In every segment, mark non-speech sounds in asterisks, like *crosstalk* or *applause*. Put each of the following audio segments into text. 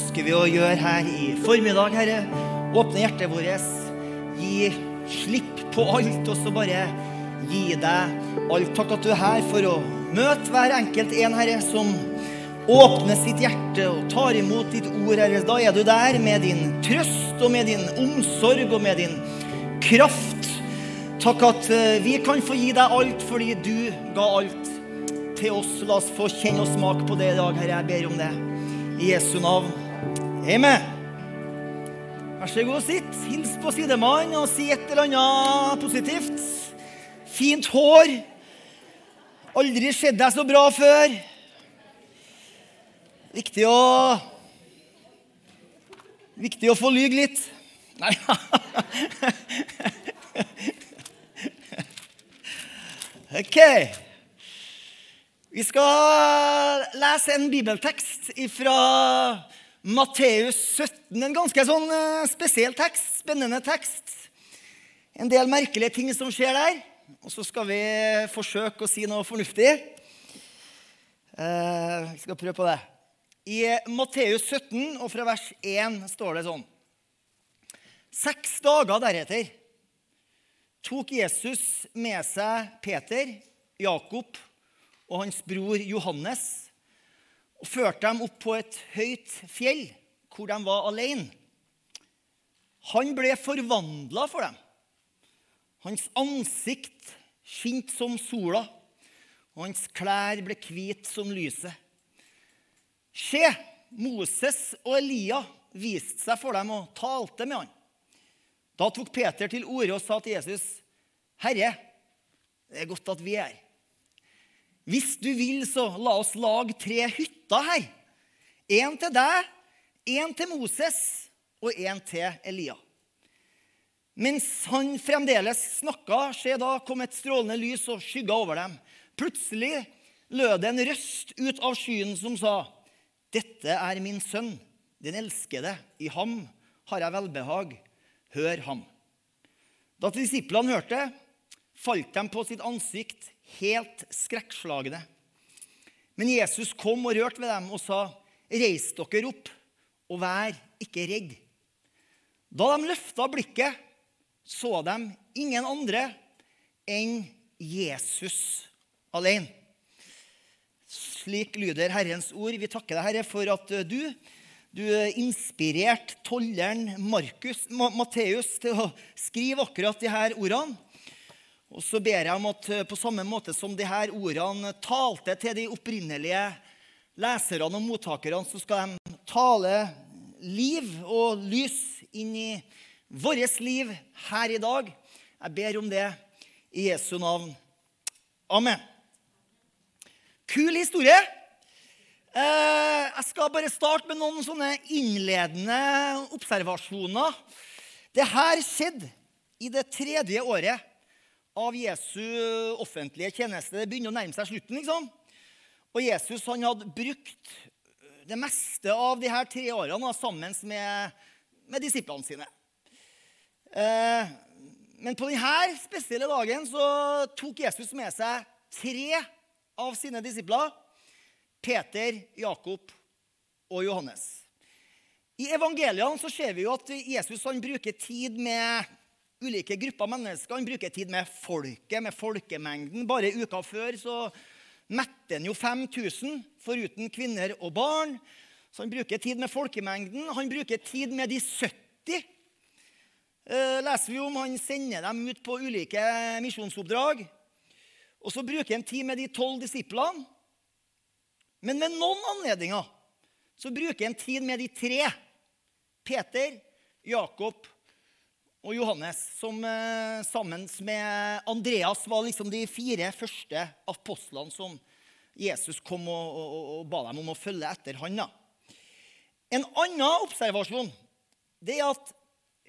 ønsker vi å gjøre her i formiddag, Herre. Åpne hjertet vårt. Gi slipp på alt, og så bare gi deg alt. Takk at du er her for å møte hver enkelt en, Herre, som åpner sitt hjerte og tar imot ditt ord, Herre. Da er du der med din trøst og med din omsorg og med din kraft. Takk at eh, vi kan få gi deg alt fordi du ga alt til oss. La oss få kjenne og smake på det i dag, Herre. Jeg ber om det. I Jesu navn. Amen. Vær så god, sitt. Hils på sidemannen og si et eller annet positivt. Fint hår. Aldri sett deg så bra før. Viktig å Viktig å få lyge litt. Nei OK. Vi skal lese en bibeltekst fra Matteus 17. En ganske sånn eh, spesiell tekst, spennende tekst. En del merkelige ting som skjer der. Og så skal vi forsøke å si noe fornuftig. Eh, vi skal prøve på det. I Matteus 17 og fra vers 1 står det sånn Seks dager deretter tok Jesus med seg Peter, Jakob og hans bror Johannes og førte dem opp på et høyt fjell hvor de var alene. Han ble forvandla for dem. Hans ansikt skinte som sola, og hans klær ble hvite som lyset. Se, Moses og Elia viste seg for dem og talte med han. Da tok Peter til orde og sa til Jesus, 'Herre, det er godt at vi er her.' Hvis du vil, så la oss lage tre hytter her. Én til deg, én til Moses og én til Elia. Mens han fremdeles snakka, se da kom et strålende lys og skygga over dem. Plutselig lød det en røst ut av skyen som sa, 'Dette er min sønn, den elskede. I ham har jeg velbehag. Hør ham.' Da disiplene hørte, falt de på sitt ansikt helt skrekkslagne. Men Jesus kom og rørte ved dem og sa, 'Reis dere opp, og vær ikke redd.' Da de løfta blikket, så de ingen andre enn Jesus alene. Slik lyder Herrens ord. Vi takker deg, Herre, for at du, du inspirerte tolleren Markus, Matteus til å skrive akkurat de her ordene. Og så ber jeg om at eh, på samme måte som de her ordene talte til de opprinnelige leserne og mottakerne, så skal de tale liv og lys inn i vårt liv her i dag. Jeg ber om det i Jesu navn. Amen. Kul historie. Eh, jeg skal bare starte med noen sånne innledende observasjoner. Det her skjedde i det tredje året av Jesu offentlige tjeneste. Det begynner å nærme seg slutten. liksom. Og Jesus han hadde brukt det meste av de her tre årene sammen med, med disiplene sine. Eh, men på denne spesielle dagen så tok Jesus med seg tre av sine disipler. Peter, Jakob og Johannes. I evangeliene så ser vi jo at Jesus han bruker tid med ulike grupper mennesker. Han bruker tid med folket, med folkemengden. Bare uka før så mette han jo 5000 foruten kvinner og barn. Så han bruker tid med folkemengden. Han bruker tid med de 70. Eh, leser vi om Han sender dem ut på ulike misjonsoppdrag. Og så bruker han tid med de tolv disiplene. Men ved noen anledninger så bruker han tid med de tre. Peter, Jakob og Johannes, som eh, sammen med Andreas var liksom de fire første apostlene som Jesus kom og, og, og ba dem om å følge etter han. Da. En annen observasjon det er at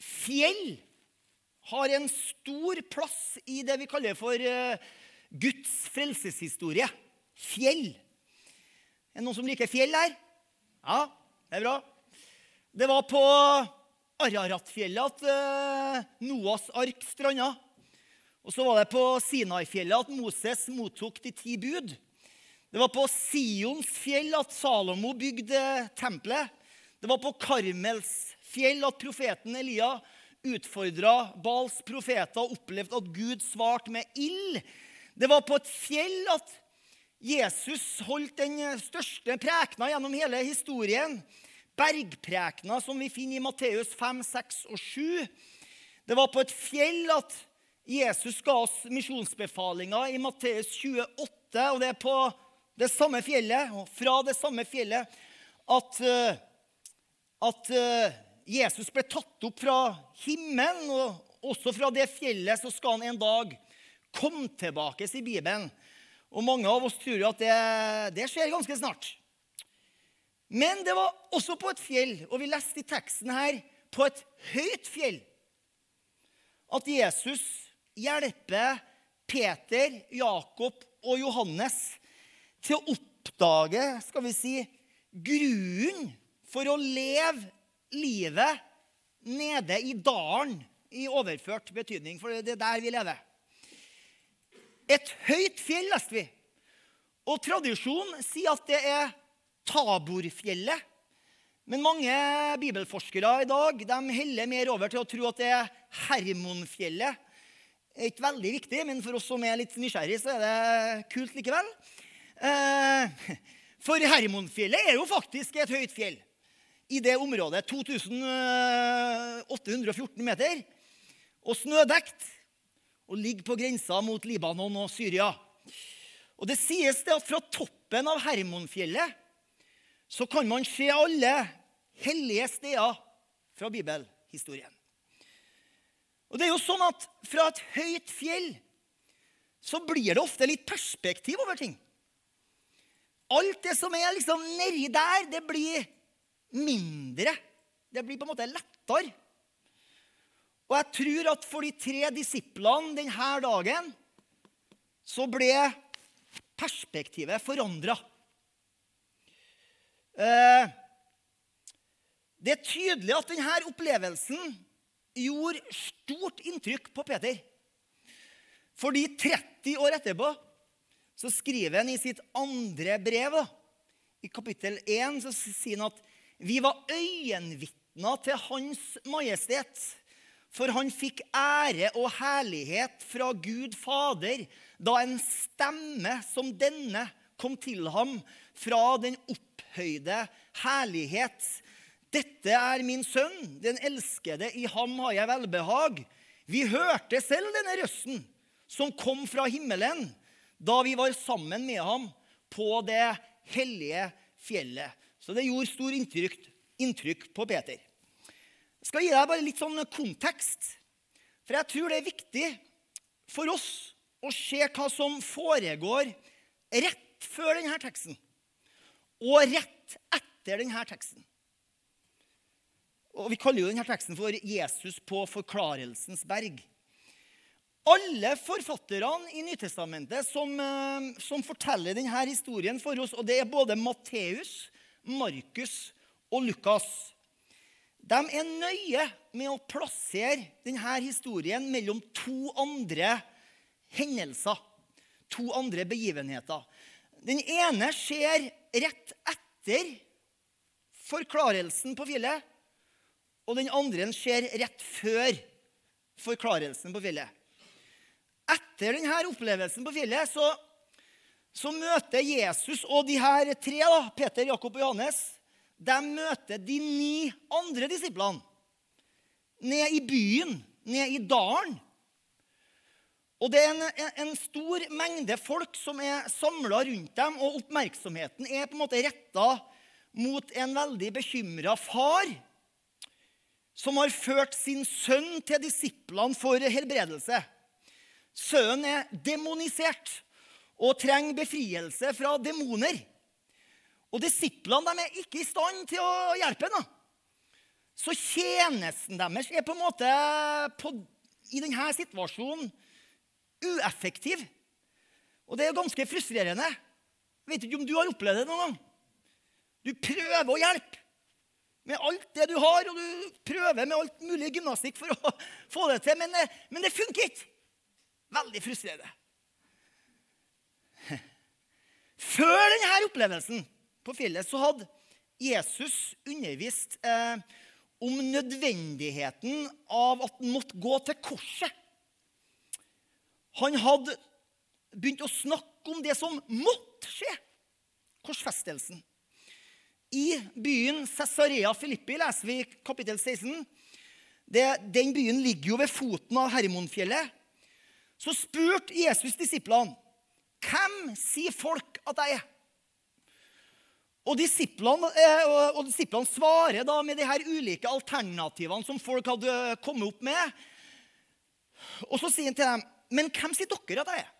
fjell har en stor plass i det vi kaller for uh, Guds frelseshistorie. Fjell. Er det noen som liker fjell her? Ja, det er bra. Det var på Araratfjellet at eh, Noas ark stranda. Og så var det på Sinai-fjellet at Moses mottok de ti bud. Det var på Sions fjell at Salomo bygde tempelet. Det var på Karmels fjell at profeten Elia utfordra Bals profeter og opplevde at Gud svarte med ild. Det var på et fjell at Jesus holdt den største prekena gjennom hele historien. Bergprekena som vi finner i Matteus 5, 6 og 7. Det var på et fjell at Jesus ga oss misjonsbefalinga i Matteus 28. Og det er på det samme fjellet, og fra det samme fjellet, at, eh, at eh, Jesus ble tatt opp fra himmelen. Og også fra det fjellet så skal han en dag komme tilbake, sier Bibelen. Og mange av oss tror at det, det skjer ganske snart. Men det var også på et fjell, og vi leste i teksten her på et høyt fjell, at Jesus hjelper Peter, Jakob og Johannes til å oppdage skal vi si, grunnen for å leve livet nede i dalen i overført betydning, for det er der vi lever. Et høyt fjell, leste vi. Og tradisjonen sier at det er Taborfjellet. Men mange bibelforskere i dag de heller mer over til å tro at det er Hermonfjellet. Er ikke veldig viktig, men for oss som er litt nysgjerrig, så er det kult likevel. Eh, for Hermonfjellet er jo faktisk et høyt fjell i det området. 2814 meter. Og snødekt og ligger på grensa mot Libanon og Syria. Og Det sies det at fra toppen av Hermonfjellet så kan man se alle hellige steder fra bibelhistorien. Og det er jo sånn at Fra et høyt fjell så blir det ofte litt perspektiv over ting. Alt det som er liksom nedi der, det blir mindre. Det blir på en måte lettere. Og jeg tror at for de tre disiplene denne dagen så ble perspektivet forandra. Eh, det er tydelig at denne opplevelsen gjorde stort inntrykk på Peter. Fordi 30 år etterpå så skriver han i sitt andre brev, i kapittel 1, så sier han at vi var øyenvitner til Hans Majestet for han fikk ære og herlighet fra Gud Fader da en stemme som denne kom til ham fra den opphøyde herlighet. Dette er min sønn, den elskede, i ham har jeg velbehag. Vi hørte selv denne røsten som kom fra himmelen da vi var sammen med ham på det hellige fjellet. Så det gjorde stor inntrykk, inntrykk på Peter. Jeg skal gi deg bare litt sånn kontekst. For jeg tror det er viktig for oss å se hva som foregår rett før denne teksten og rett etter denne teksten. Og Vi kaller jo denne teksten for 'Jesus på forklarelsens berg'. Alle forfatterne i Nytestamentet som, eh, som forteller denne historien for oss, og det er både Matteus, Markus og Lukas de er nøye med å plassere denne historien mellom to andre hendelser. To andre begivenheter. Den ene skjer rett etter forklarelsen på fjellet. Og den andre skjer rett før forklarelsen på fjellet. Etter denne opplevelsen på fjellet så, så møter Jesus og de her tre, da, Peter, Jakob og Johannes, de møter de ni andre disiplene ned i byen, ned i dalen. Og det er en, en stor mengde folk som er samla rundt dem, og oppmerksomheten er på en måte retta mot en veldig bekymra far som har ført sin sønn til disiplene for helbredelse. Sønnen er demonisert og trenger befrielse fra demoner. Og disiplene de er ikke i stand til å hjelpe ham. Så tjenesten deres er på en måte på, i denne situasjonen ueffektiv. Og det er ganske frustrerende. Jeg vet ikke om du har opplevd det noen gang. Du prøver å hjelpe med alt det du har, og du prøver med alt mulig gymnastikk for å *laughs* få det til, men, men det funker ikke. Veldig frustrerende. *laughs* Før denne opplevelsen på fjellet så hadde Jesus undervist eh, om nødvendigheten av at han måtte gå til korset. Han hadde begynt å snakke om det som måtte skje. Korsfestelsen. I byen Cesarea Filippi leser vi kapittel 16. Det, den byen ligger jo ved foten av Hermonfjellet. Så spurte Jesus disiplene hvem sier folk at jeg er. Og disiplene, eh, og disiplene svarer da med de her ulike alternativene som folk hadde kommet opp med. Og så sier han til dem, 'Men hvem sier dere at jeg er?'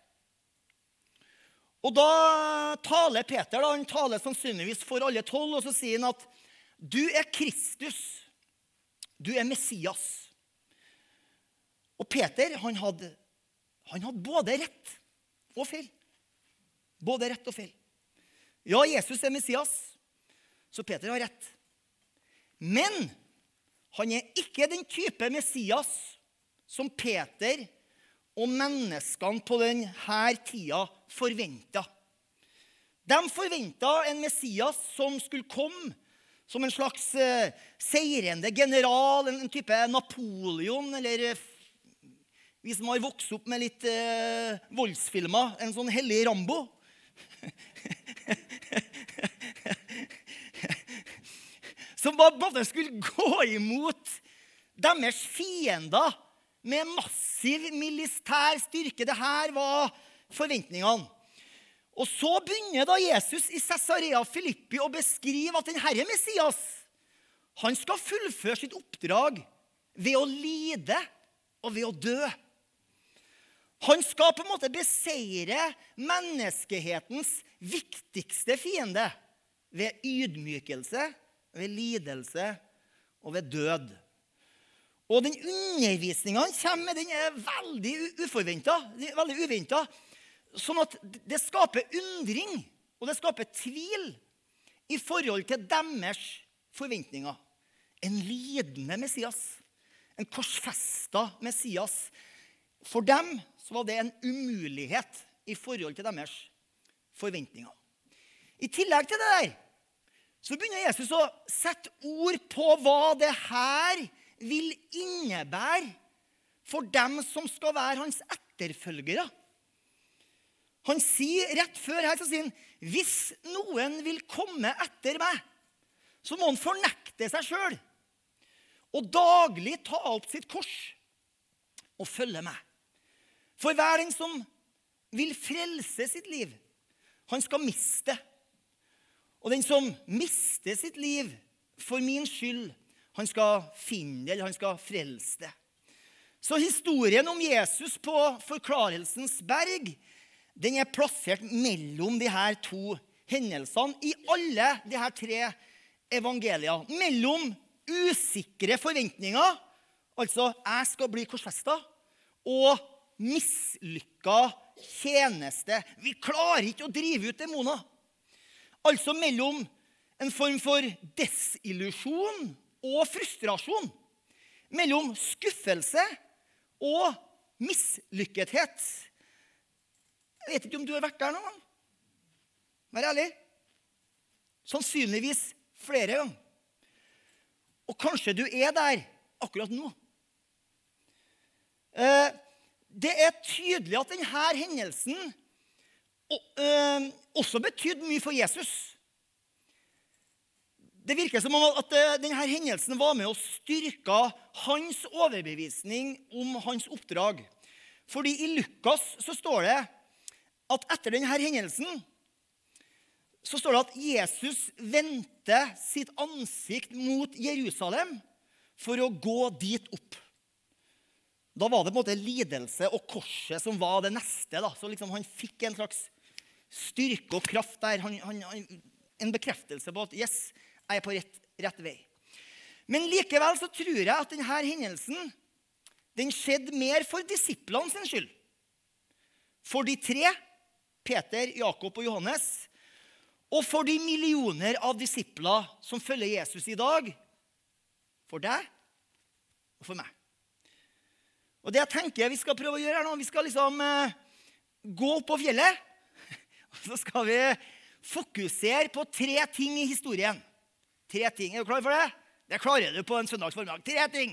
Og da taler Peter da, han taler sannsynligvis for alle tolv, og så sier han at 'du er Kristus, du er Messias'. Og Peter han hadde, han hadde både rett og feil. Både rett og feil. Ja, Jesus er Messias, så Peter har rett. Men han er ikke den type Messias som Peter og menneskene på denne tida forventa. De forventa en Messias som skulle komme som en slags uh, seirende general, en, type Napoleon, eller uh, vi som har vokst opp med litt uh, voldsfilmer, en sånn hellig Rambo. *laughs* som bare skulle gå imot deres fiender med massiv militær styrke. Dette var forventningene. Og Så begynner da Jesus i Cesarea Filippi å beskrive at den herre Messias han skal fullføre sitt oppdrag ved å lide og ved å dø. Han skal på en måte beseire menneskehetens viktigste fiende ved ydmykelse ved lidelse og ved død. Og den undervisninga han kommer med, den er veldig uforventa. Veldig uventa. Sånn at det skaper undring, og det skaper tvil i forhold til deres forventninger. En lidende Messias. En korsfesta Messias. For dem så var det en umulighet i forhold til deres forventninger. I tillegg til det der så begynner Jesus å sette ord på hva det her vil innebære for dem som skal være hans etterfølgere. Han sier rett før her så sier han, hvis noen vil komme etter meg, så må han fornekte seg sjøl og daglig ta opp sitt kors og følge meg. For hver den som vil frelse sitt liv, han skal miste. Og den som mister sitt liv for min skyld, han skal finne det, eller han skal frelse det. Så historien om Jesus på Forklarelsens berg den er plassert mellom de her to hendelsene i alle de her tre evangeliene. Mellom usikre forventninger, altså 'jeg skal bli korsfesta', og mislykka tjeneste. Vi klarer ikke å drive ut demoner. Altså mellom en form for desillusjon og frustrasjon. Mellom skuffelse og mislykkethet. Jeg vet ikke om du har vært der noen gang. Vær ærlig. Sannsynligvis flere ganger. Og kanskje du er der akkurat nå. Eh, det er tydelig at denne hendelsen Eh, også betydde mye for Jesus. Det virker som om at eh, denne hendelsen var med og styrka hans overbevisning om hans oppdrag. Fordi i Lukas så står det at etter denne hendelsen så står det at Jesus vendte sitt ansikt mot Jerusalem for å gå dit opp. Da var det på en måte lidelse og korset som var det neste. Da. Så liksom han fikk en slags styrke og kraft der. Han, han, en bekreftelse på at yes, jeg er på rett, rett, vei. Men likevel så tror jeg at denne hendelsen den skjedde mer for disiplene sin skyld. For de tre, Peter, Jakob og Johannes, og for de millioner av disipler som følger Jesus i dag. For deg og for meg. Og det jeg tenker vi skal prøve å gjøre her nå, Vi skal liksom eh, gå opp på fjellet *laughs* Og så skal vi fokusere på tre ting i historien. Tre ting. Er du klar for det? Det klarer du på en søndags formiddag. Tre ting.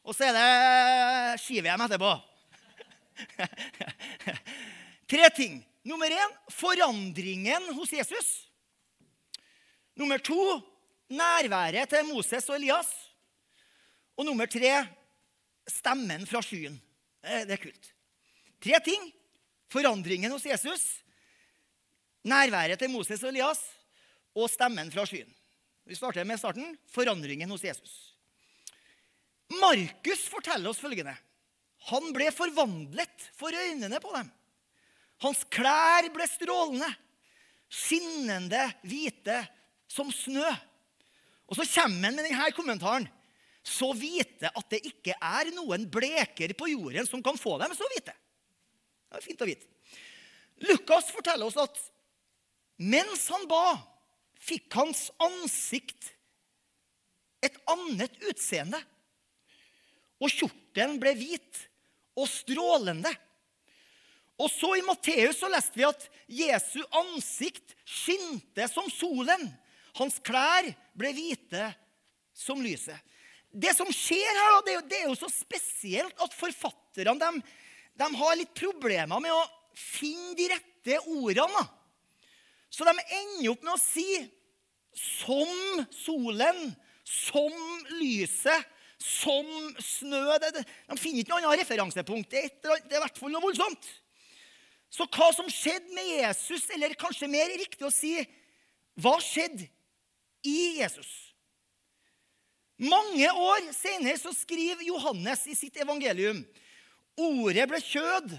Og så er det ski-VM etterpå. *laughs* Tre ting. Nummer én forandringen hos Jesus. Nummer to nærværet til Moses og Elias. Og nummer tre stemmen fra skyen. Det er kult. Tre ting. Forandringen hos Jesus, nærværet til Moses og Elias og stemmen fra skyen. Vi starter med starten. Forandringen hos Jesus. Markus forteller oss følgende. Han ble forvandlet for øynene på dem. Hans klær ble strålende, skinnende hvite som snø. Og så kommer han med denne kommentaren. Så hvite at det ikke er noen bleker på jorden som kan få dem så hvite. Det er fint å vite. Lukas forteller oss at mens han ba, fikk hans ansikt et annet utseende. Og kjortelen ble hvit og strålende. Og så I Matteus så leste vi at Jesu ansikt skinte som solen. Hans klær ble hvite som lyset. Det som skjer her, det er jo, så spesielt at forfatterne de, de, har litt problemer med å finne de rette ordene. Så de ender opp med å si 'som solen', 'som lyset', 'som snø'. De finner ikke noe annet referansepunkt. Det er, i hvert fall noe voldsomt. Så hva som skjedde med Jesus, eller kanskje mer riktig å si hva skjedde i Jesus? Mange år senere så skriver Johannes i sitt evangelium Ordet ble kjød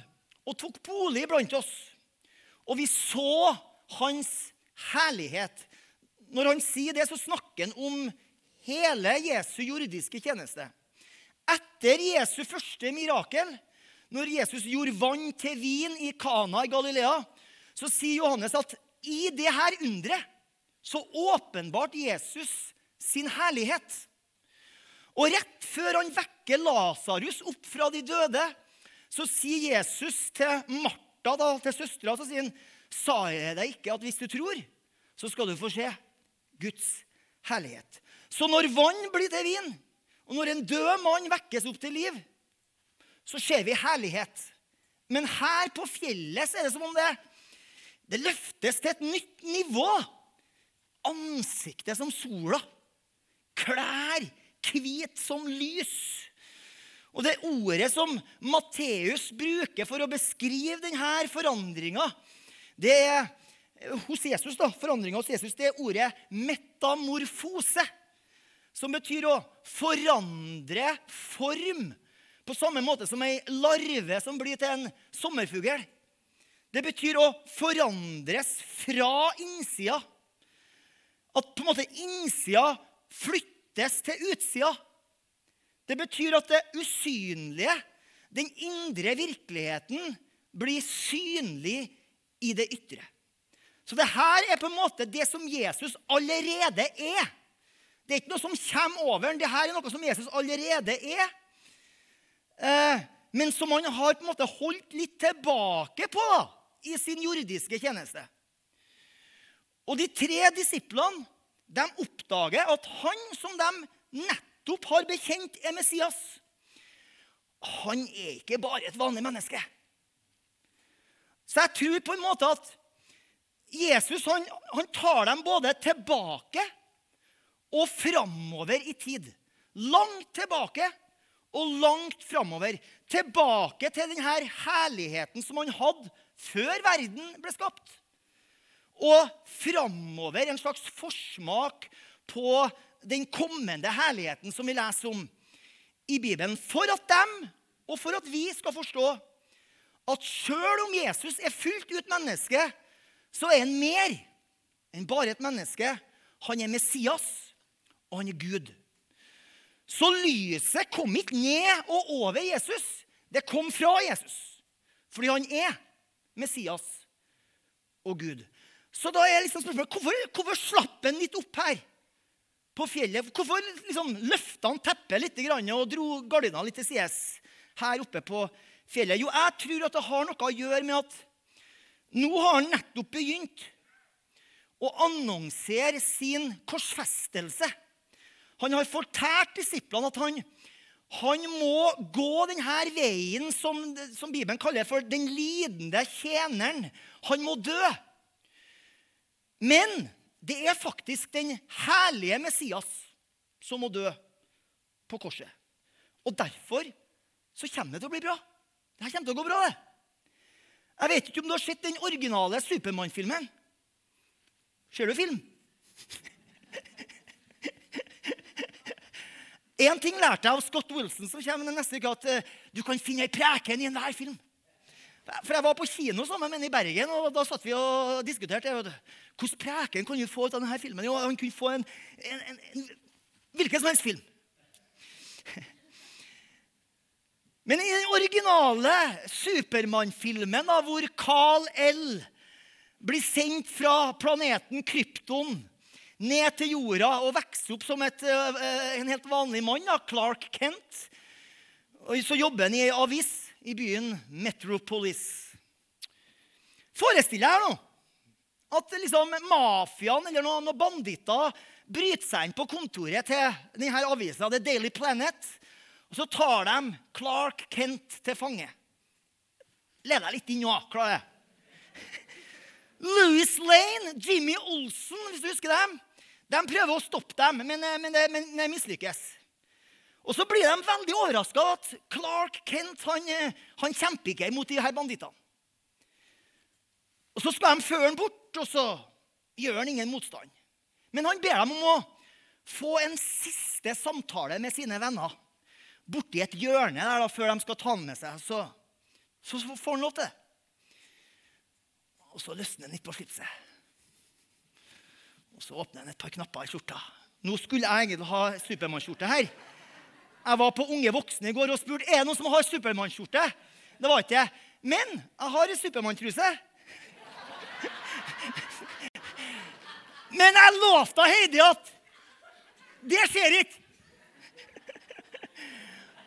og tok bolig blant oss, og vi så hans herlighet. Når han sier det, så snakker han om hele Jesu jordiske tjeneste. Etter Jesu første mirakel når Jesus gjorde vann til vin i Kana i Galilea, så sier Johannes at i det her underet så åpenbart Jesus sin herlighet. Og rett før han vekker Lasarus opp fra de døde, så sier Jesus til Martha, da, til søstera, så sier han, sa jeg deg ikke at hvis du tror, så skal du få se Guds herlighet. Så når vann blir til vin, og når en død mann vekkes opp til liv, så ser vi herlighet. Men her på fjellet så er det som om det, det løftes til et nytt nivå. Ansiktet som sola. Klær hvit som lys. Og det ordet som Matteus bruker for å beskrive denne forandringa, det er hos Jesus da, forandringa hos Jesus, det er ordet metamorfose. Som betyr å forandre form på samme måte som ei larve som blir til en sommerfugl. Det betyr å forandres fra innsida. At på en måte innsida flyttes til utsida. Det betyr at det usynlige, den indre virkeligheten, blir synlig i det ytre. Så det her er på en måte det som Jesus allerede er. Det er ikke noe som kommer over. Det her er noe som Jesus allerede er eh, men som han har på en måte holdt litt tilbake på i sin jordiske tjeneste. Og de tre disiplene de oppdager at han som de nettopp har bekjent er Messias, han er ikke bare et vanlig menneske. Så jeg tror på en måte at Jesus han, han tar dem både tilbake og framover i tid. Langt tilbake og langt framover. Tilbake til denne herligheten som han hadde før verden ble skapt. Og framover en slags forsmak på den kommende herligheten som vi leser om i Bibelen. For at dem, og for at vi skal forstå at sjøl om Jesus er fullt ut menneske, så er han mer enn bare et menneske. Han er Messias, og han er Gud. Så lyset kom ikke ned og over Jesus. Det kom fra Jesus. Fordi han er Messias og Gud. Så da er liksom spørsmålet hvorfor, hvorfor slapp han litt opp her på fjellet? Hvorfor liksom løfta han teppet litt og dro gardina litt til sides her oppe på fjellet? Jo, jeg tror at det har noe å gjøre med at nå har han nettopp begynt å annonsere sin korsfestelse. Han har fortalt disiplene at han, han må gå denne veien som, som Bibelen kaller for den lidende tjeneren. Han må dø. Men det er faktisk den herlige Messias som må dø på korset. Og derfor så kommer det til å bli bra. Det her kommer til å gå bra. det. Jeg vet ikke om du har sett den originale Supermann-filmen. Ser du film? *laughs* En ting lærte jeg av Scott Wilson, som kommer neste uke, at uh, du kan finne ei preken i enhver film. For Jeg var på kino sammen med henne i Bergen, og da satt vi og diskuterte. Hvordan preken kan du få ut av denne filmen? Jo, han kunne få en, en, en, en hvilken som helst film. Men i den originale Supermann-filmen, hvor Carl L. blir sendt fra planeten Krypton ned til jorda og vokser opp som et, eh, en helt vanlig mann, Clark Kent, og så jobber han i ei avis i byen Metropolis. Forestill deg nå at liksom mafiaen eller noen, noen banditter bryter seg inn på kontoret til denne avisa, The Daily Planet. Og så tar de Clark Kent til fange. Led deg litt inn nå. klarer jeg. *laughs* Louis Lane, Jimmy Olsen, hvis du husker dem. De prøver å stoppe dem, men, men, men det mislykkes. Og så blir de veldig overraska at Clark Kent han, han kjemper ikke imot de her bandittene. Og Så skal de føre han bort, og så gjør han ingen motstand. Men han ber dem om å få en siste samtale med sine venner borti et hjørne der da, før de skal ta han med seg. Så, så får han lov til det. Og så løsner han litt på slipset. Og så åpner han et par knapper i skjorta. Nå skulle jeg egentlig ha Supermann-skjorte her. Jeg var på Unge voksne i går og spurte er det noen som har Supermann-skjorte. Det var ikke det. Men jeg har en Supermann-truse. Men jeg lovte Heidi at det skjer ikke.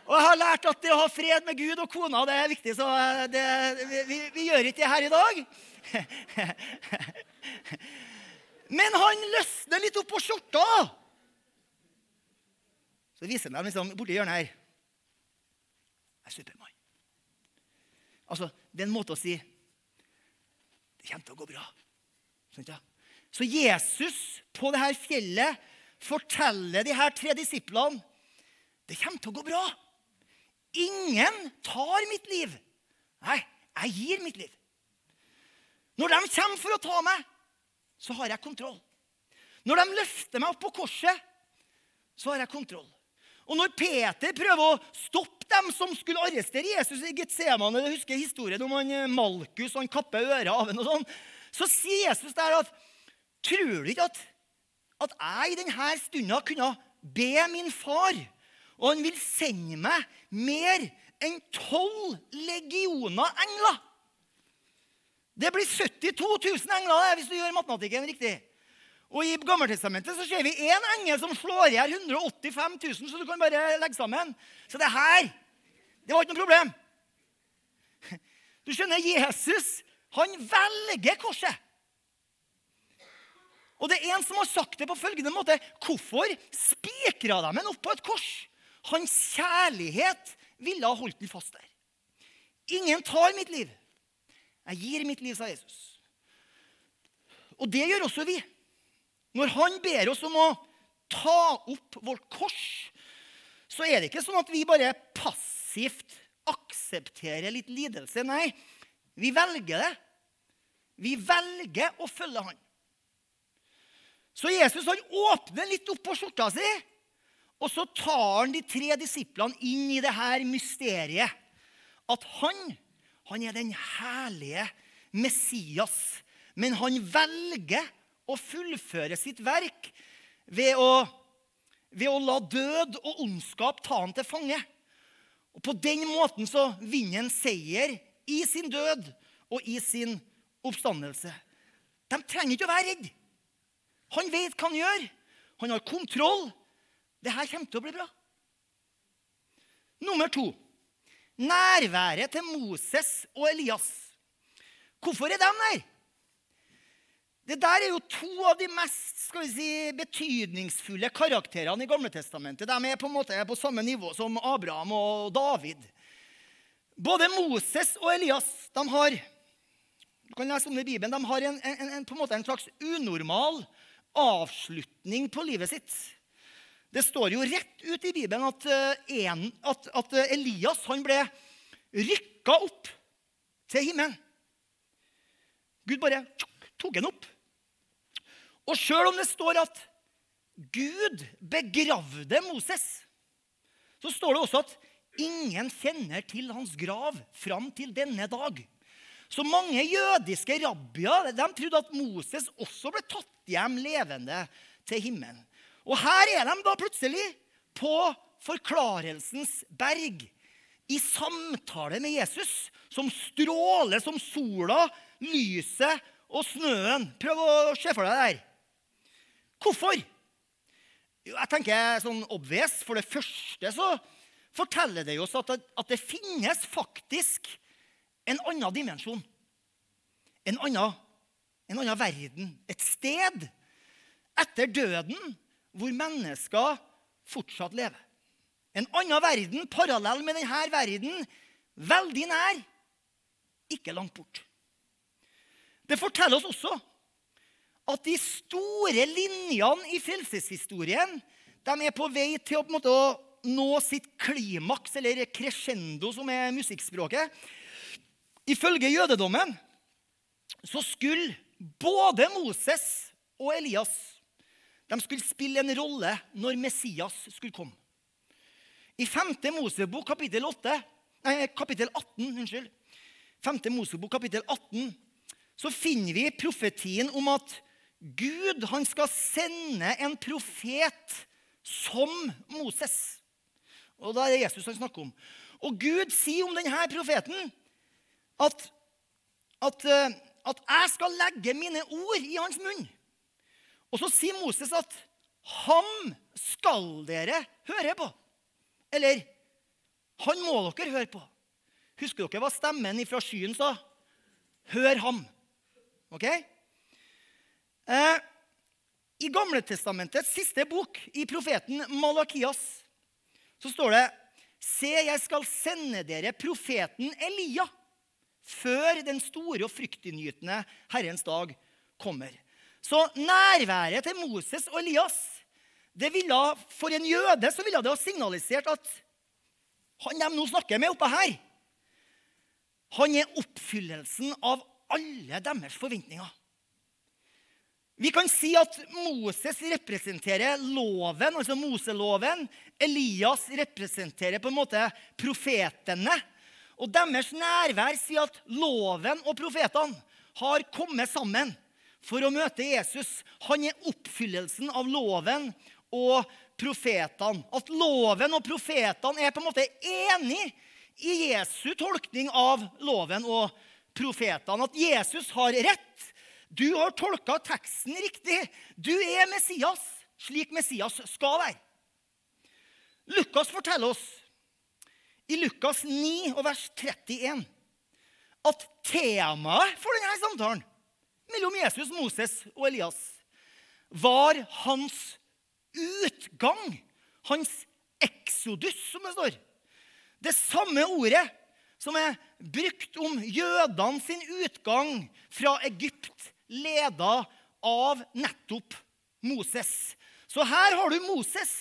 Og jeg har lært at det å ha fred med Gud og kona det er viktig, så det, vi, vi, gjør ikke det her i dag. *laughs* Men han løsner litt opp på skjorta. Så viser han dem liksom borti hjørnet her. Jeg er Supermann. Altså, det er en måte å si det kommer til å gå bra. Så Jesus på dette fjellet forteller de her tre disiplene det kommer til å gå bra. Ingen tar mitt liv. Nei, jeg gir mitt liv. Når de kommer for å ta meg, så har jeg kontroll. Når de løfter meg opp på korset, så har jeg kontroll. Og når Peter prøver å stoppe dem som skulle arrestere Jesus i Getsemane, jeg husker historien om han eh, Malkus han kapper øret av ham, og sånn, så sier Jesus der at Tror du ikke at, at jeg i denne stunda kunne be min far, og han vil sende meg mer enn tolv legioner engler? Det blir 72 000 engler hvis du gjør matematikken riktig. Og I Gammeltestamentet så ser vi én engel som slår i hjel 185 000, så du kan bare legge sammen. Så det her det var ikke noe problem. Du skjønner, Jesus han velger korset. Og det er en som har sagt det på følgende måte. Hvorfor spikra de ham opp på et kors? Hans kjærlighet ville ha holdt den fast der. Ingen tar mitt liv. Jeg gir mitt liv, sa Jesus. Og det gjør også vi. Når han ber oss om å ta opp vårt kors, så er det ikke sånn at vi bare passivt aksepterer litt lidelse. Nei, vi velger det. Vi velger å følge han. Så Jesus han åpner litt opp på skjorta si, og så tar han de tre disiplene inn i det her mysteriet. At han, han er den herlige Messias. Men han velger å fullføre sitt verk ved å, ved å la død og ondskap ta han til fange. Og På den måten så vinner han seier i sin død og i sin oppstandelse. De trenger ikke å være redde. Han vet hva han gjør. Han har kontroll. Dette kommer til å bli bra. Nummer to nærværet til Moses og Elias. Hvorfor er de der? Det der er jo to av de mest skal vi si, betydningsfulle karakterene i Gamle Testamentet. De er på en måte på samme nivå som Abraham og David. Både Moses og Elias de har du kan lese om det i Bibelen, de har en, en, en, på en, måte en slags unormal avslutning på livet sitt. Det står jo rett ut i Bibelen at, eh, en, at, at Elias han ble rykka opp til himmelen. Gud bare tok ham opp. Og sjøl om det står at Gud begravde Moses, så står det også at ingen kjenner til hans grav fram til denne dag. Så mange jødiske rabbier de trodde at Moses også ble tatt hjem levende til himmelen. Og her er de da plutselig på Forklarelsens berg i samtale med Jesus, som stråler som sola, lyset og snøen. Prøv å se for deg det her. Hvorfor? Jeg tenker sånn obvious. For det første så forteller det oss at det, at det finnes faktisk en annen dimensjon. En annen, en annen verden. Et sted etter døden hvor mennesker fortsatt lever. En annen verden parallell med denne verden, veldig nær, ikke langt bort. Det forteller oss også at de store linjene i frelseshistorien de er på vei til å, måte, nå sitt klimaks, eller crescendo, som er musikkspråket. Ifølge jødedommen så skulle både Moses og Elias de skulle spille en rolle når Messias skulle komme. I 5. Mosebok kapittel, 8, nei, kapittel 18 unnskyld, 5. Mosebok kapittel 18 så finner vi profetien om at Gud han skal sende en profet som Moses. Og da er det Jesus han snakker om. Og Gud sier om denne profeten at, at, eh, at 'jeg skal legge mine ord i hans munn'. Og så sier Moses at 'ham skal dere høre på'. Eller 'han må dere høre på'. Husker dere hva stemmen fra skyen sa? Hør ham. Ok? Eh, I Gamletestamentets siste bok, i profeten Malakias, så står det Se, jeg skal sende dere profeten Elia før den store og fryktinngytende Herrens dag kommer. Så nærværet til Moses og Elias det ville, For en jøde så ville det ha signalisert at han de nå snakker med oppe her, han er oppfyllelsen av alle deres forventninger. Vi kan si at Moses representerer loven, altså Moseloven. Elias representerer på en måte profetene. Og deres nærvær sier at loven og profetene har kommet sammen for å møte Jesus. Han er oppfyllelsen av loven og profetene. At loven og profetene er på en måte enig i Jesu tolkning av loven og profetene. At Jesus har rett du har tolka teksten riktig. Du er Messias, slik Messias skal være. Lukas forteller oss i Lukas 9 og vers 31 at temaet for denne samtalen mellom Jesus, Moses og Elias var hans utgang. Hans exodus, som det står. Det samme ordet som er brukt om jødene sin utgang fra Egypt leda av nettopp Moses. Så her har du Moses,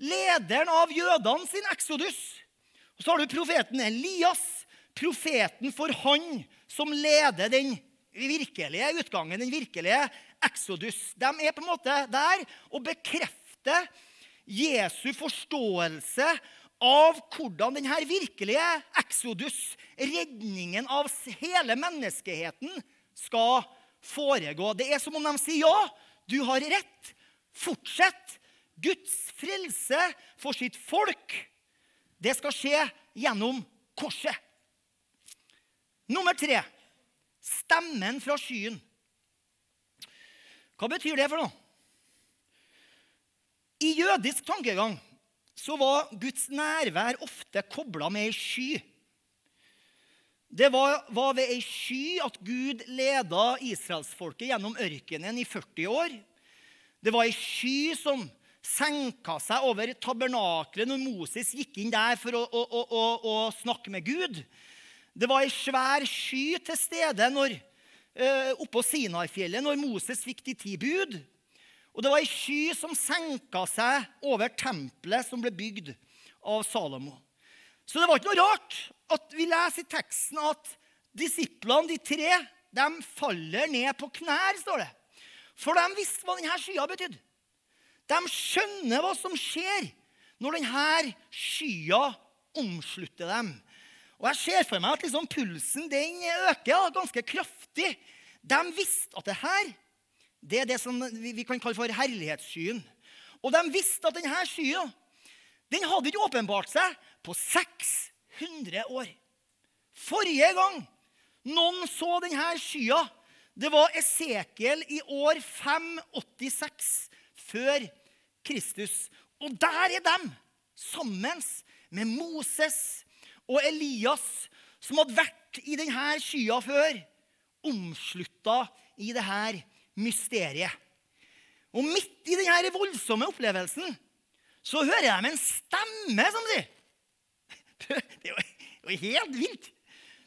lederen av jødene sin exodus. Og så har du profeten Elias, profeten for han som leder den virkelige utgangen, den virkelige exodus. De er på en måte der og bekrefter Jesu forståelse av hvordan denne virkelige exodus, redningen av hele menneskeheten, skal foregå. Det er som om de sier ja, du har rett. Fortsett. Guds frelse for sitt folk, det skal skje gjennom korset. Nummer tre stemmen fra skyen. Hva betyr det for noe? I jødisk tankegang så var Guds nærvær ofte kobla med ei sky. Det var, var ved ei sky at Gud leda israelsfolket gjennom ørkenen i 40 år. Det var ei sky som senka seg over tabernaklet når Moses gikk inn der for å, å, å, å snakke med Gud. Det var ei svær sky til stede når, uh, oppå Sinai-fjellet når Moses fikk de ti bud. Og det var ei sky som senka seg over tempelet som ble bygd av Salomo. Så det var ikke noe rart at vi leser i teksten at disiplene, de tre, de faller ned på knær, står det. For de visste hva denne skya betydde. De skjønner hva som skjer når denne skya omslutter dem. Og Jeg ser for meg at liksom pulsen den øker ja, ganske kraftig. De visste at det her det er det som vi kan kalle for herlighetsskyen. Og de visste at denne skya den hadde ikke åpenbart seg på 600 år. Forrige gang noen så denne skya, det var Esekiel i år 586 før Kristus. Og der er de sammen med Moses og Elias, som hadde vært i denne skya før, omslutta i dette mysteriet. Og midt i denne voldsomme opplevelsen så hører jeg med en stemme som sier *laughs* Det er jo helt vilt.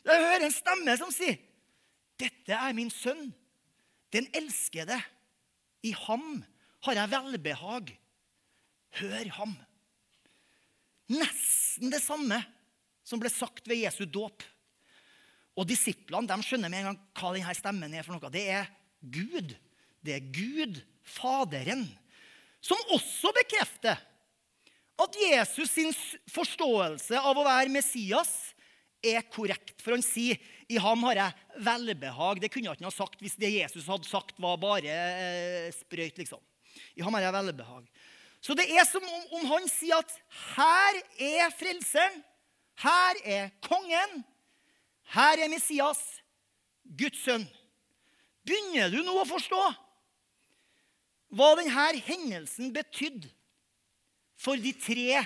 Jeg hører en stemme som sier, 'Dette er min sønn, den elskede. I ham har jeg velbehag. Hør ham.' Nesten det samme som ble sagt ved Jesu dåp. Og Disiplene de skjønner med en gang hva denne stemmen er. for noe. Det er Gud. Det er Gud, Faderen, som også bekrefter at Jesus sin forståelse av å være Messias er korrekt. For han sier i ham har jeg velbehag. Det kunne han ikke ha sagt hvis det Jesus hadde sagt, var bare eh, sprøyt. liksom. I ham har jeg velbehag. Så det er som om, om han sier at her er frelseren. Her er kongen. Her er Messias, Guds sønn. Begynner du nå å forstå hva denne hendelsen betydde for de tre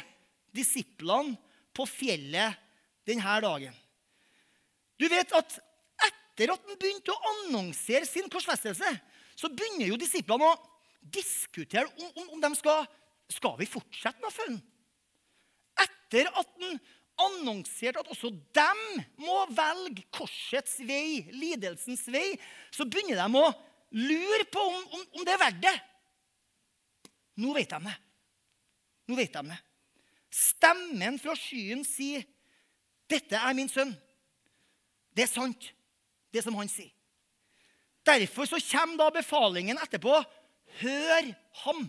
disiplene på fjellet denne dagen. Du vet at etter at han begynte å annonsere sin korsfestelse, så begynner jo disiplene å diskutere om, om, om de skal skal vi fortsette med å følge ham. Etter at han annonserte at også dem må velge korsets vei, lidelsens vei, så begynner de å lure på om, om, om det er verdt det. Nå vet de det. Nå vet de det. Stemmen fra skyen sier, 'Dette er min sønn'. Det er sant, det som han sier. Derfor så kommer da befalingen etterpå. Hør ham.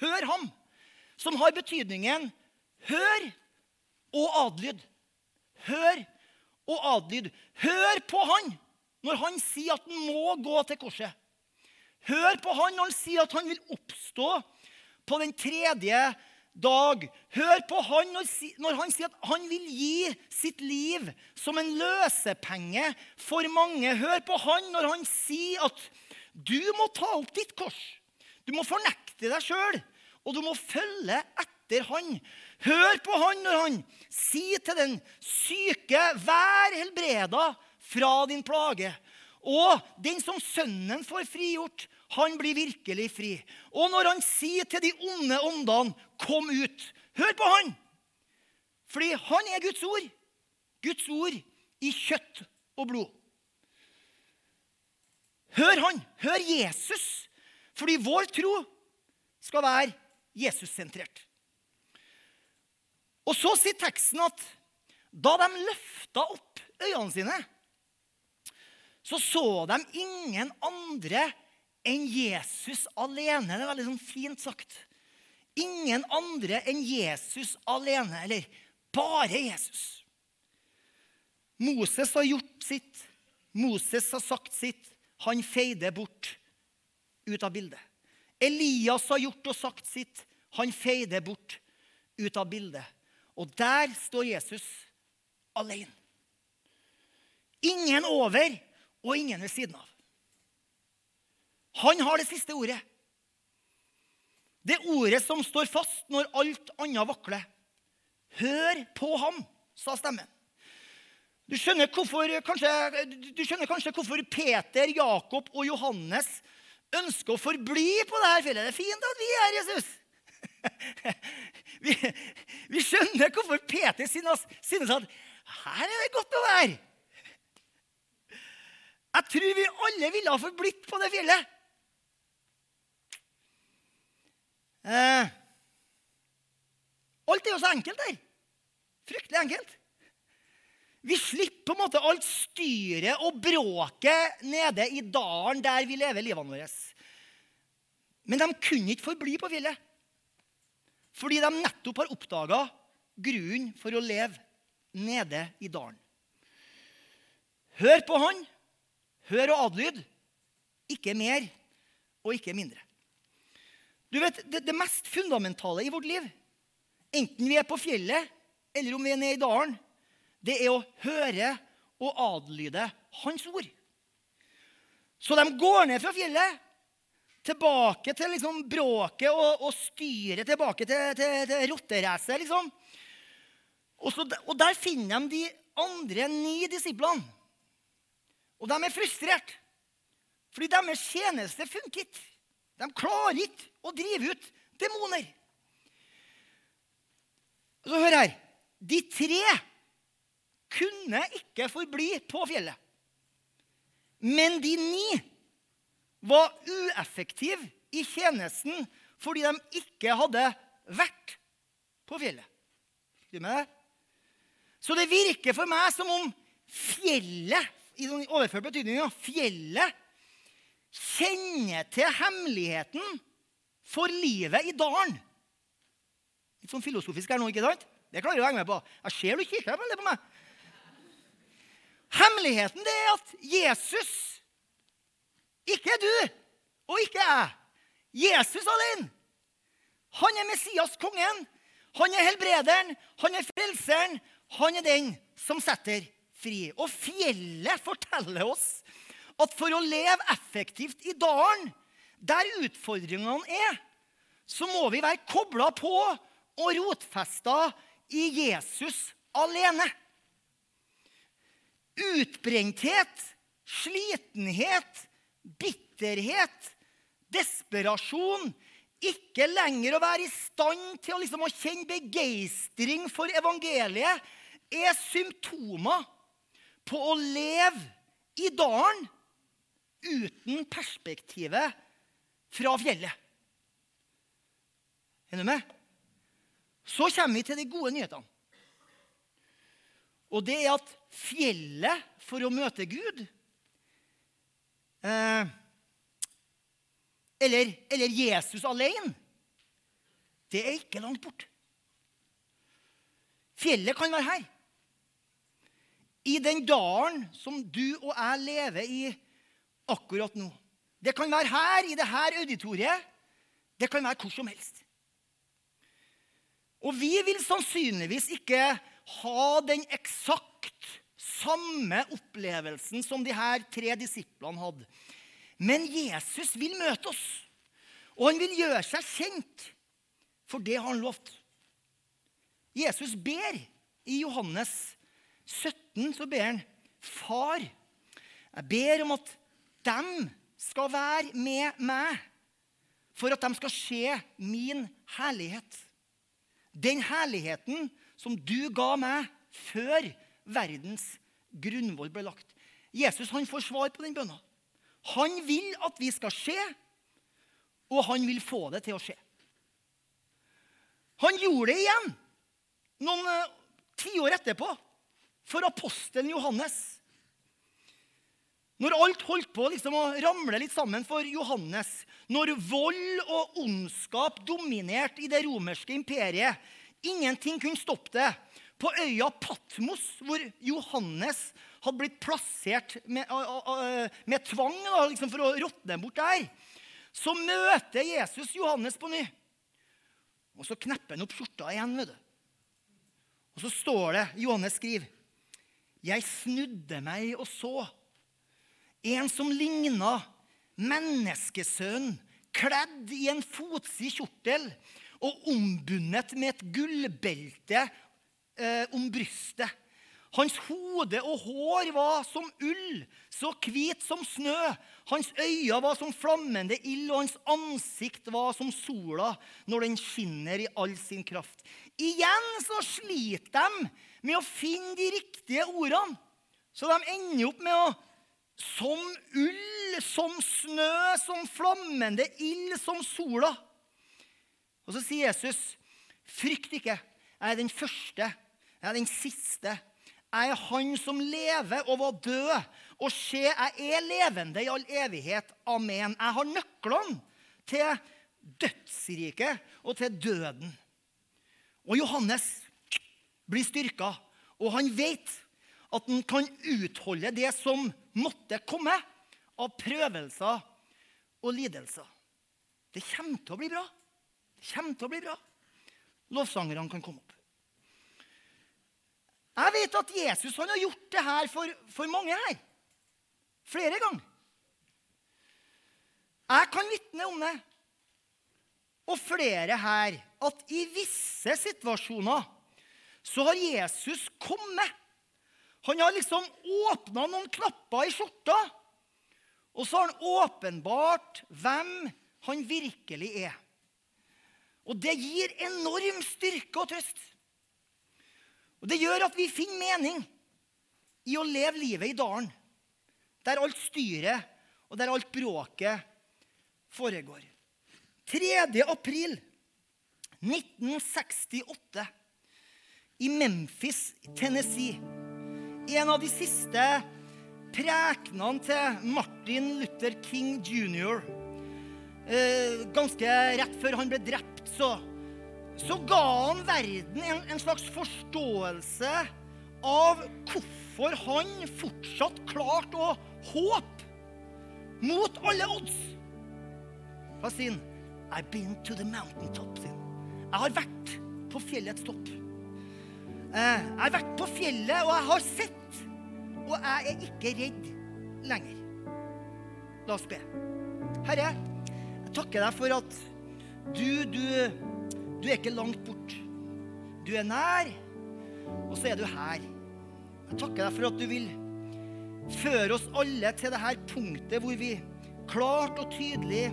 Hør ham. Som har betydningen hør og adlyd. Hør og adlyd. Hør på han når han sier at han må gå til korset. Hør på han når han sier at han vil oppstå på den tredje dag. Hør på han når han sier at han vil gi sitt liv som en løsepenge for mange. Hør på han når han sier at du må ta opp ditt kors. Du må fornekte deg sjøl, og du må følge etter han. Hør på han når han sier til den syke, vær helbreda fra din plage. Og den som sønnen får frigjort, han blir virkelig fri. Og når han sier til de onde åndene, 'Kom ut', hør på han! Fordi han er Guds ord. Guds ord i kjøtt og blod. Hør han. Hør Jesus. Fordi vår tro skal være Jesus-sentrert. Og så sier teksten at da de løfta opp øynene sine, så så de ingen andre enn Jesus alene. Det er veldig sånn fint sagt. Ingen andre enn Jesus alene. Eller bare Jesus. Moses har gjort sitt. Moses har sagt sitt. Han feide bort ut av bildet. Elias har gjort og sagt sitt. Han feide bort ut av bildet. Og der står Jesus alene. Ingen over og ingen ved siden av. Han har det siste ordet. Det ordet som står fast når alt annet vakler. Hør på ham, sa stemmen. Du skjønner, hvorfor, kanskje, du skjønner kanskje hvorfor Peter, Jakob og Johannes ønsker å forbli på dette fjellet. Det er fint at vi er Jesus. *laughs* Vi, vi skjønner hvorfor Peter synes, at her er det godt å være. Jeg tror vi alle ville ha forblitt på det fjellet. Eh, alt er jo så enkelt der. Fryktelig enkelt. Vi slipper på en måte alt styret og bråket nede i dalen der vi lever livene våre. Men de kunne ikke forbli på fjellet. Fordi de nettopp har oppdaga grunnen for å leve nede i dalen. Hør på han. Hør og adlyd. Ikke mer og ikke mindre. Du vet, det, det, mest fundamentale i vårt liv, enten vi er på fjellet eller om vi er nede i dalen, det er å høre og adlyde hans ord. Så de går ned fra fjellet, tilbake til liksom bråket og, og styret, tilbake til, til, til rotteracet, liksom. Og, så, og, der finner de de andre ni disiplene. Og de er frustrert. Fordi deres tjeneste funker ikke. De klarer ikke å drive ut demoner. Så hør her. De tre kunne ikke forbli på fjellet. Men de ni var ueffektive i tjenesten fordi de ikke hadde vært på fjellet. Du med det? Så det virker for meg som om fjellet i sånn overført betydning, fjellet kjenner til hemmeligheten for livet i dalen. Litt sånn filosofisk her nå, ikke sant? Det klarer du å henge med på. Jeg ser du kikker veldig på meg. Hemmeligheten det er at Jesus, ikke du og ikke jeg, Jesus alene, han er Messias, kongen. Han er helbrederen, han er frelseren. Han er den som setter fri. Og fjellet forteller oss at for å leve effektivt i dalen, der utfordringene er, så må vi være kobla på og rotfesta i Jesus alene. Utbrenthet, slitenhet, bitterhet, desperasjon ikke lenger å være i stand til å, liksom, å kjenne begeistring for evangeliet, er symptomer på å leve i dalen uten perspektivet fra fjellet. Er du med? Så kommer vi til de gode nyhetene. Og det er at fjellet for å møte Gud eh, eller, eller Jesus alene, det er ikke langt bort. Fjellet kan være her. I den dalen som du og jeg lever i akkurat nå. Det kan være her, i dette auditoriet. Det kan være hvor som helst. Og vi vil sannsynligvis ikke ha den eksakt samme opplevelsen som de her tre disiplene hadde. Men Jesus vil møte oss, og han vil gjøre seg kjent, for det han lovt. Jesus ber i Johannes 17 så ber han, 'Far, jeg ber om at dem skal være med meg, for at de skal se min herlighet.' Den herligheten som du ga meg før verdens grunnvoll ble lagt. Jesus han får svar på den bønna. Han vil at vi skal se, og han vil få det til å skje. Han gjorde det igjen noen uh, tiår etterpå for apostelen Johannes. Når alt holdt på liksom å ramle litt sammen for Johannes, når vold og ondskap dominerte i det romerske imperiet, ingenting kunne stoppe det, på øya Patmos, hvor Johannes hadde blitt plassert med, med tvang da, liksom for å råtne bort der, så møter Jesus Johannes på ny. Og så knepper han opp skjorta igjen. vet du. Og så står det, Johannes skriver, jeg snudde meg og så en som ligna menneskesønnen, kledd i en fotsid kjortel og ombundet med et gullbelte eh, om brystet. Hans hode og hår var som ull, så hvit som snø. Hans øyne var som flammende ild, og hans ansikt var som sola når den skinner i all sin kraft. Igjen så sliter de med å finne de riktige ordene. Så de ender opp med å Som ull, som snø, som flammende ild, som sola. Og så sier Jesus, 'Frykt ikke. Jeg er den første. Jeg er den siste. Jeg er han som lever og var død. Og se, jeg er levende i all evighet. Amen. Jeg har nøklene til dødsriket og til døden. Og Johannes blir styrka, og han vet at han kan utholde det som måtte komme av prøvelser og lidelser. Det kommer til å bli bra. Det kommer til å bli bra. Lovsangerne kan komme. Jeg vet at Jesus han har gjort det her for, for mange her. Flere ganger. Jeg kan vitne om det. Og flere her. At i visse situasjoner så har Jesus kommet. Han har liksom åpna noen knapper i skjorta. Og så har han åpenbart hvem han virkelig er. Og det gir enorm styrke og trøst. Og Det gjør at vi finner mening i å leve livet i dalen, der alt styret og der alt bråket foregår. 3. april 1968 i Memphis, Tennessee. En av de siste prekenene til Martin Luther King jr. Eh, ganske rett før han ble drept, så så ga han verden en, en, slags forståelse av hvorfor han fortsatt klarte å håpe mot alle odds. Hva sier han? I've been to the mountaintop. Sin. Jeg har vært på fjellets topp. Eh, jeg har vært på fjellet, og jeg har sett. Og jeg er ikke redd lenger. La oss be. Herre, jeg takker deg for at du, du du er ikke langt bort. Du er nær, og så er du her. Jeg takker deg for at du vil føre oss alle til dette punktet hvor vi klart og tydelig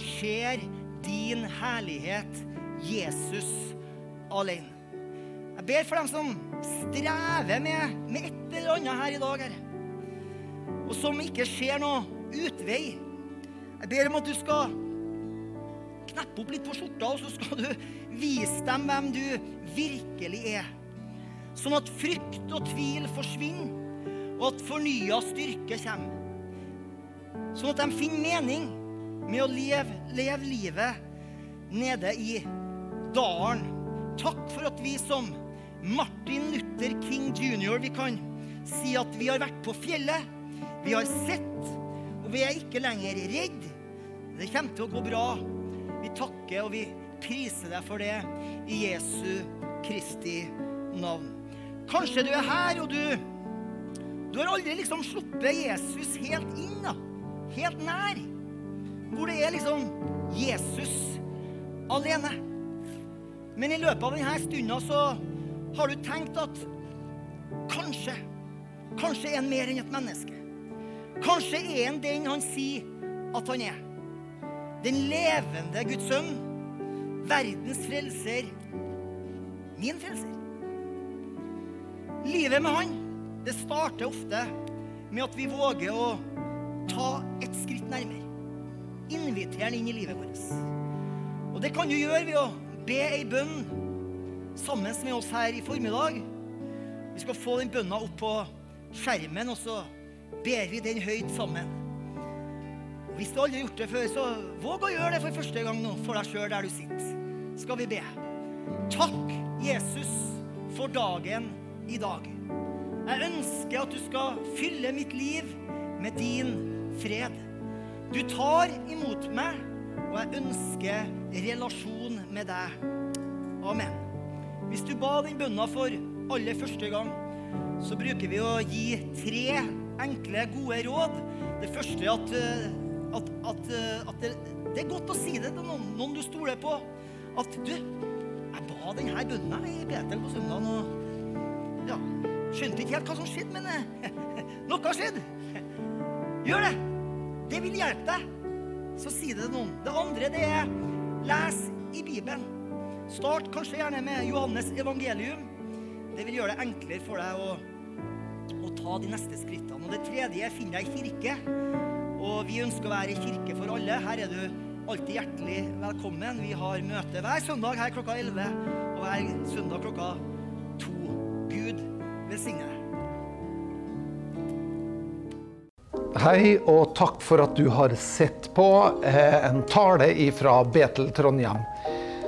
ser din herlighet, Jesus alene. Jeg ber for dem som strever med, med et eller annet her i dag, her. Og som ikke ser noe utvei. Jeg ber om at du skal kneppe opp litt på skjorta, og så skal du vise dem hvem du virkelig er. Sånn at frykt og tvil forsvinner, og at fornya styrke kommer. Sånn at de finner mening med å leve, leve livet nede i dalen. Takk for at vi som Martin Luther King jr. vi kan si at vi har vært på fjellet, vi har sett, og vi er ikke lenger redd. Det kommer til å gå bra. Vi takker og vi priser deg for det i Jesu Kristi navn. Kanskje du er her, og du, du har aldri liksom sluppet Jesus helt inn, da. Helt nær. Hvor det er liksom Jesus alene. Men i løpet av denne stunda så har du tenkt at kanskje Kanskje er han mer enn et menneske. Kanskje er han den han sier at han er den levende Guds sønn, verdens frelser, min frelser. Livet med han, det starter ofte med at vi våger å ta et skritt nærmere. Invitere han inn i livet vårt. Og det kan du gjøre ved å be ei bønn sammen med oss her i formiddag. Vi skal få den bønna opp på skjermen, og så ber vi den høyt sammen. Hvis du aldri har gjort det før, så våg å gjøre det for første gang nå for deg sjøl der du sitter. Skal vi be. Takk, Jesus, for dagen i dag. Jeg ønsker at du skal fylle mitt liv med din fred. Du tar imot meg, og jeg ønsker relasjon med deg. Amen. Hvis du ba den bønna for aller første gang, så bruker vi å gi tre enkle, gode råd. Det første er at eh, at, at, eh, at det, det, er godt å si det til noen, noen du stoler på. At du, jeg ba denne bønnen i Betel på søndag. Og ja, Skjønte ikke helt hva som skjedde, men eh, *laughs* noe har skjedd. Gjør det. Det vil hjelpe deg. Så si det til noen. Det andre det er les i Bibelen. Start kanskje gjerne med Johannes evangelium. Det vil gjøre det enklere for deg å, å ta de neste skrittene. Og det tredje finner jeg i kirke. Og vi ønsker å være i kirke for alle. Her er du alltid hjertelig velkommen. Vi har møte hver søndag her klokka 11 og hver søndag klokka 2. Gud velsigne deg. Hei, og takk for at du har sett på eh, en tale fra Betel Trondheim.